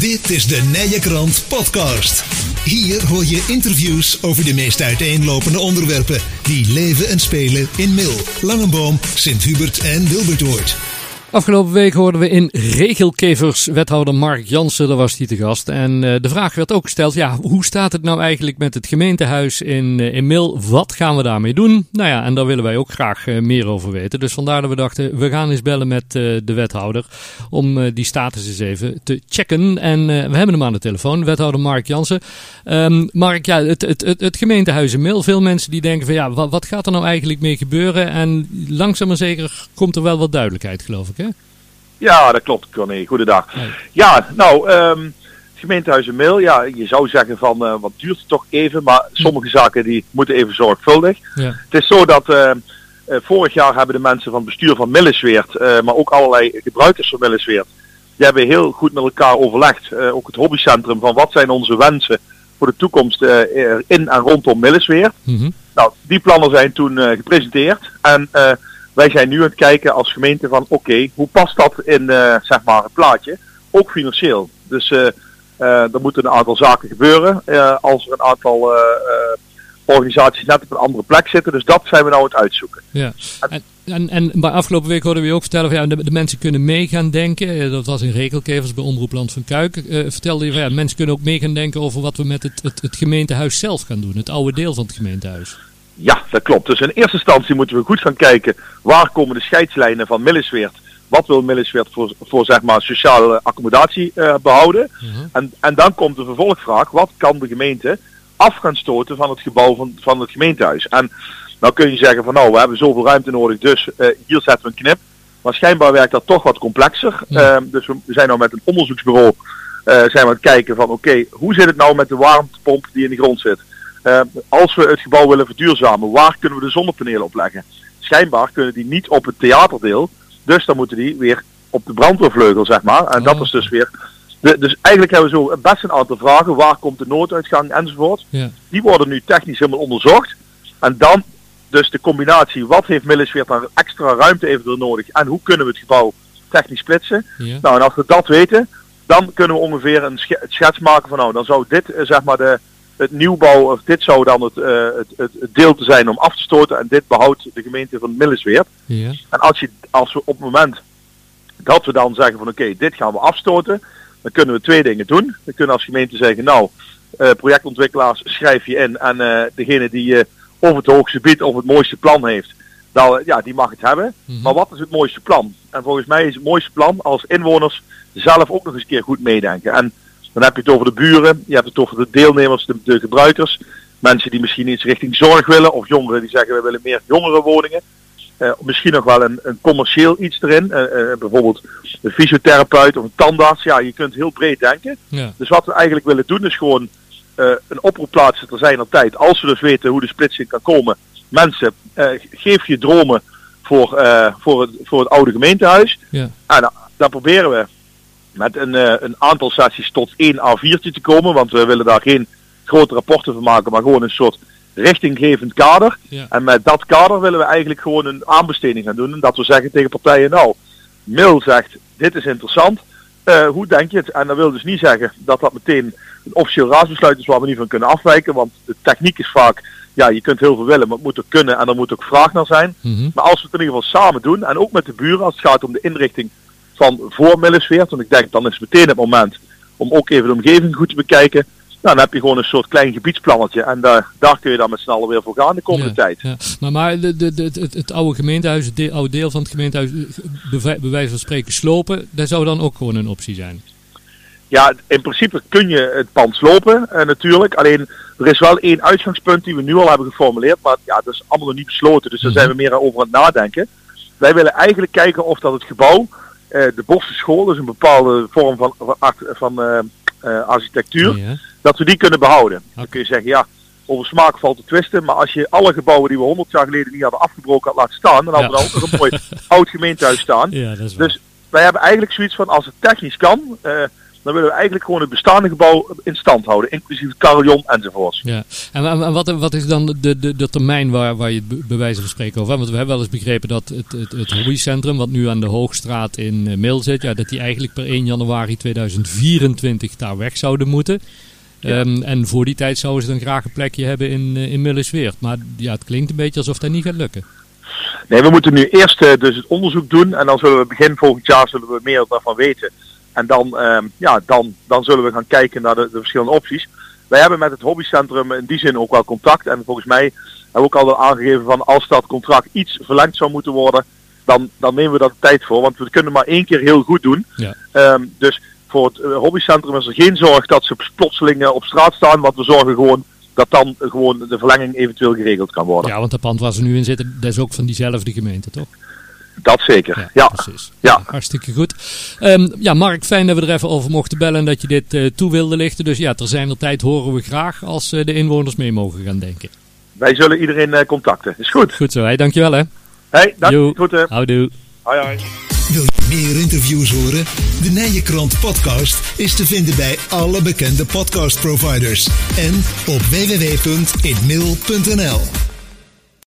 Dit is de Nije Krant Podcast. Hier hoor je interviews over de meest uiteenlopende onderwerpen die leven en spelen in Mil, Langenboom, Sint-Hubert en Wilbertoord. Afgelopen week hoorden we in Regelkevers wethouder Mark Jansen, daar was hij te gast. En uh, de vraag werd ook gesteld, ja, hoe staat het nou eigenlijk met het gemeentehuis in, uh, in Mil? Wat gaan we daarmee doen? Nou ja, en daar willen wij ook graag uh, meer over weten. Dus vandaar dat we dachten, we gaan eens bellen met de wethouder om die status eens even te checken. En we hebben hem aan de telefoon, wethouder Mark Jansen. Um, Mark, ja, het, het, het, het, gemeentehuis in Mil, veel mensen die denken van ja, wat, wat gaat er nou eigenlijk mee gebeuren? En langzaam maar zeker komt er wel wat duidelijkheid, geloof ik. Hè? Ja, dat klopt, Corné. Goedendag. Nee. Ja, nou, um, het gemeentehuis in Mil, ja, je zou zeggen van uh, wat duurt het toch even, maar sommige zaken die moeten even zorgvuldig. Ja. Het is zo dat uh, uh, vorig jaar hebben de mensen van het bestuur van Millesweert, maar ook allerlei gebruikers van Millesweert, die hebben heel goed met elkaar overlegd. ook het hobbycentrum van wat zijn onze wensen voor de toekomst in en rondom Millesweert. Mm -hmm. Nou, die plannen zijn toen gepresenteerd en wij zijn nu aan het kijken als gemeente van oké, hoe past dat in uh, zeg maar het plaatje? Ook financieel. Dus uh, er moeten een aantal zaken gebeuren als er een aantal organisaties net op een andere plek zitten. Dus dat zijn we nou aan het uitzoeken. Ja. En, en, en bij afgelopen week hoorden we je ook vertellen van ja, de, mensen kunnen mee gaan denken. Dat was in Rekelkevers bij Omroepland van Kuik. vertelde je van ja, mensen kunnen ook mee gaan denken over wat we met het, het, het gemeentehuis zelf gaan doen. Het oude deel van het gemeentehuis. Ja, dat klopt. Dus in eerste instantie moeten we goed gaan kijken waar komen de scheidslijnen van Millesweert. Wat wil Millesweert voor, voor zeg maar sociale accommodatie uh, behouden? -huh. en, en dan komt de vervolgvraag, wat kan de gemeente af gaan stoten van het gebouw van, van het gemeentehuis? En nou kun je zeggen van nou, we hebben zoveel ruimte nodig, dus uh, hier zetten we een knip. Maar schijnbaar werkt dat toch wat complexer. Ja. Uh, dus we zijn nou met een onderzoeksbureau zijn we aan het kijken van oké, okay, hoe zit het nou met de warmtepomp die in de grond zit? Uh, als we het gebouw willen verduurzamen, waar kunnen we de zonnepanelen opleggen? Schijnbaar kunnen die niet op het theaterdeel, dus dan moeten die weer op de brandweervleugel, zeg maar. En oh. dat is dus weer. De, dus eigenlijk hebben we zo best een aantal vragen. Waar komt de nooduitgang enzovoort. Ja. Die worden nu technisch helemaal onderzocht. En dan dus de combinatie, wat heeft Millesweert dan extra ruimte eventueel nodig en hoe kunnen we het gebouw technisch splitsen. Ja. Nou, en als we dat weten, dan kunnen we ongeveer een schets maken van nou, dan zou dit zeg maar de, het nieuwbouw, of dit zou dan het, uh, het, het, het, deel te zijn om af te stoten en dit behoudt de gemeente van Millesweert. Ja. En als, je, als we op het moment dat we dan zeggen van oké, okay, dit gaan we afstoten, dan kunnen we twee dingen doen. We kunnen als gemeente zeggen, nou, uh, projectontwikkelaars schrijf je in en uh, degene die of het hoogste bied of het mooiste plan heeft, dan, ja, die mag het hebben. Mhm. Maar wat is het mooiste plan? En volgens mij is het mooiste plan als inwoners zelf ook nog eens een keer goed meedenken. En dan heb je het over de buren, je hebt het over de deelnemers, de, de gebruikers. Mensen die misschien iets richting zorg willen, of jongeren die zeggen we willen meer jongerenwoningen. Uh, misschien nog wel een, een commercieel iets erin. Uh, uh, bijvoorbeeld een fysiotherapeut of een tandarts. Ja, je kunt heel breed denken. Ja. Dus wat we eigenlijk willen doen is gewoon een oproep plaatsen ter zijn op tijd. Als we dus weten hoe de splitsing kan komen. Mensen, geef je dromen voor, voor, het, voor het oude gemeentehuis. Ja. En dan proberen we met een, uh, een aantal sessies tot één A4'tje te komen. Want we willen daar geen grote rapporten van maken, maar gewoon een soort richtinggevend kader. Ja. En met dat kader willen we eigenlijk gewoon een aanbesteding gaan doen. En dat we zeggen tegen partijen, nou, Mil zegt, dit is interessant. Uh, hoe denk je het? En dat wil dus niet zeggen dat dat meteen een officieel raadsbesluit is waar we niet van kunnen afwijken. Want de techniek is vaak, ja, je kunt heel veel willen, maar het moet ook kunnen en er moet ook vraag naar zijn. Mm -hmm. Maar als we het in ieder geval samen doen, en ook met de buren, als het gaat om de inrichting van voor Millesweert. Want ik denk dan is meteen het moment om ook even de omgeving goed te bekijken. Nou, dan heb je gewoon een soort klein gebiedsplannetje. En daar, daar kun je dan met z'n allen weer voor gaan de komende ja, tijd. Ja. Maar, maar de, de, de, het, het oude gemeentehuis, het de, oude deel van het gemeentehuis, bij wijze van spreken slopen, dat zou dan ook gewoon een optie zijn? Ja, in principe kun je het pand slopen eh, natuurlijk. Alleen er is wel één uitgangspunt die we nu al hebben geformuleerd. Maar ja, dat is allemaal nog niet besloten. Dus daar zijn we meer over aan het nadenken. Wij willen eigenlijk kijken of dat het gebouw uh, de Bossenschool, dus een bepaalde vorm van, van, van uh, uh, architectuur, ja. dat we die kunnen behouden. Okay. Dan kun je zeggen, ja, over smaak valt te twisten, maar als je alle gebouwen die we 100 jaar geleden niet hadden afgebroken had laten staan, dan hadden ja. we dan ook nog een mooi oud gemeentehuis staan. Ja, dat is dus wij hebben eigenlijk zoiets van, als het technisch kan, dan willen we eigenlijk gewoon het bestaande gebouw in stand houden, inclusief het carillon enzovoorts. Ja, en, en wat, wat, is dan de, de, de termijn waar, waar je het bij wijze van spreken over hebt? Want we hebben wel eens begrepen dat het, het, het hobbycentrum, wat nu aan de Hoogstraat in uh, Mil zit, ja, dat die eigenlijk per 1 januari 2024 daar weg zouden moeten. Ja. Um, en voor die tijd zouden ze dan graag een plekje hebben in, uh, in Millesweert. Maar ja, het klinkt een beetje alsof dat niet gaat lukken. Nee, we moeten nu eerst uh, dus het onderzoek doen en dan zullen we begin volgend jaar zullen we meer daarvan weten. En dan, uh, ja, dan, dan zullen we gaan kijken naar de, de, verschillende opties. Wij hebben met het hobbycentrum in die zin ook wel contact. En volgens mij hebben we ook al aangegeven van als dat contract iets verlengd zou moeten worden, dan, dan nemen we daar de tijd voor. Want we kunnen maar één keer heel goed doen. Ja. Um, dus voor het uh, hobbycentrum is er geen zorg dat ze plotseling op straat staan. Want we zorgen gewoon dat dan gewoon de verlenging eventueel geregeld kan worden. Ja, want de pand waar ze nu in zitten, dat is ook van diezelfde gemeente, toch? Dat zeker, ja. ja. Precies. Ja. Hartstikke goed. Um, ja, Mark, fijn dat we er even over mochten bellen en dat je dit uh, toe wilde lichten. Dus ja, ter zijn tijd horen we graag als uh, de inwoners mee mogen gaan denken. Wij zullen iedereen uh, contacten. Is goed. Goed zo, hey, dankjewel hè. Hey, dank Goed hè. Houdoe. Hoi hoi. Wil je meer interviews horen? De Nijenkrant podcast is te vinden bij alle bekende podcastproviders en op www.inmail.nl.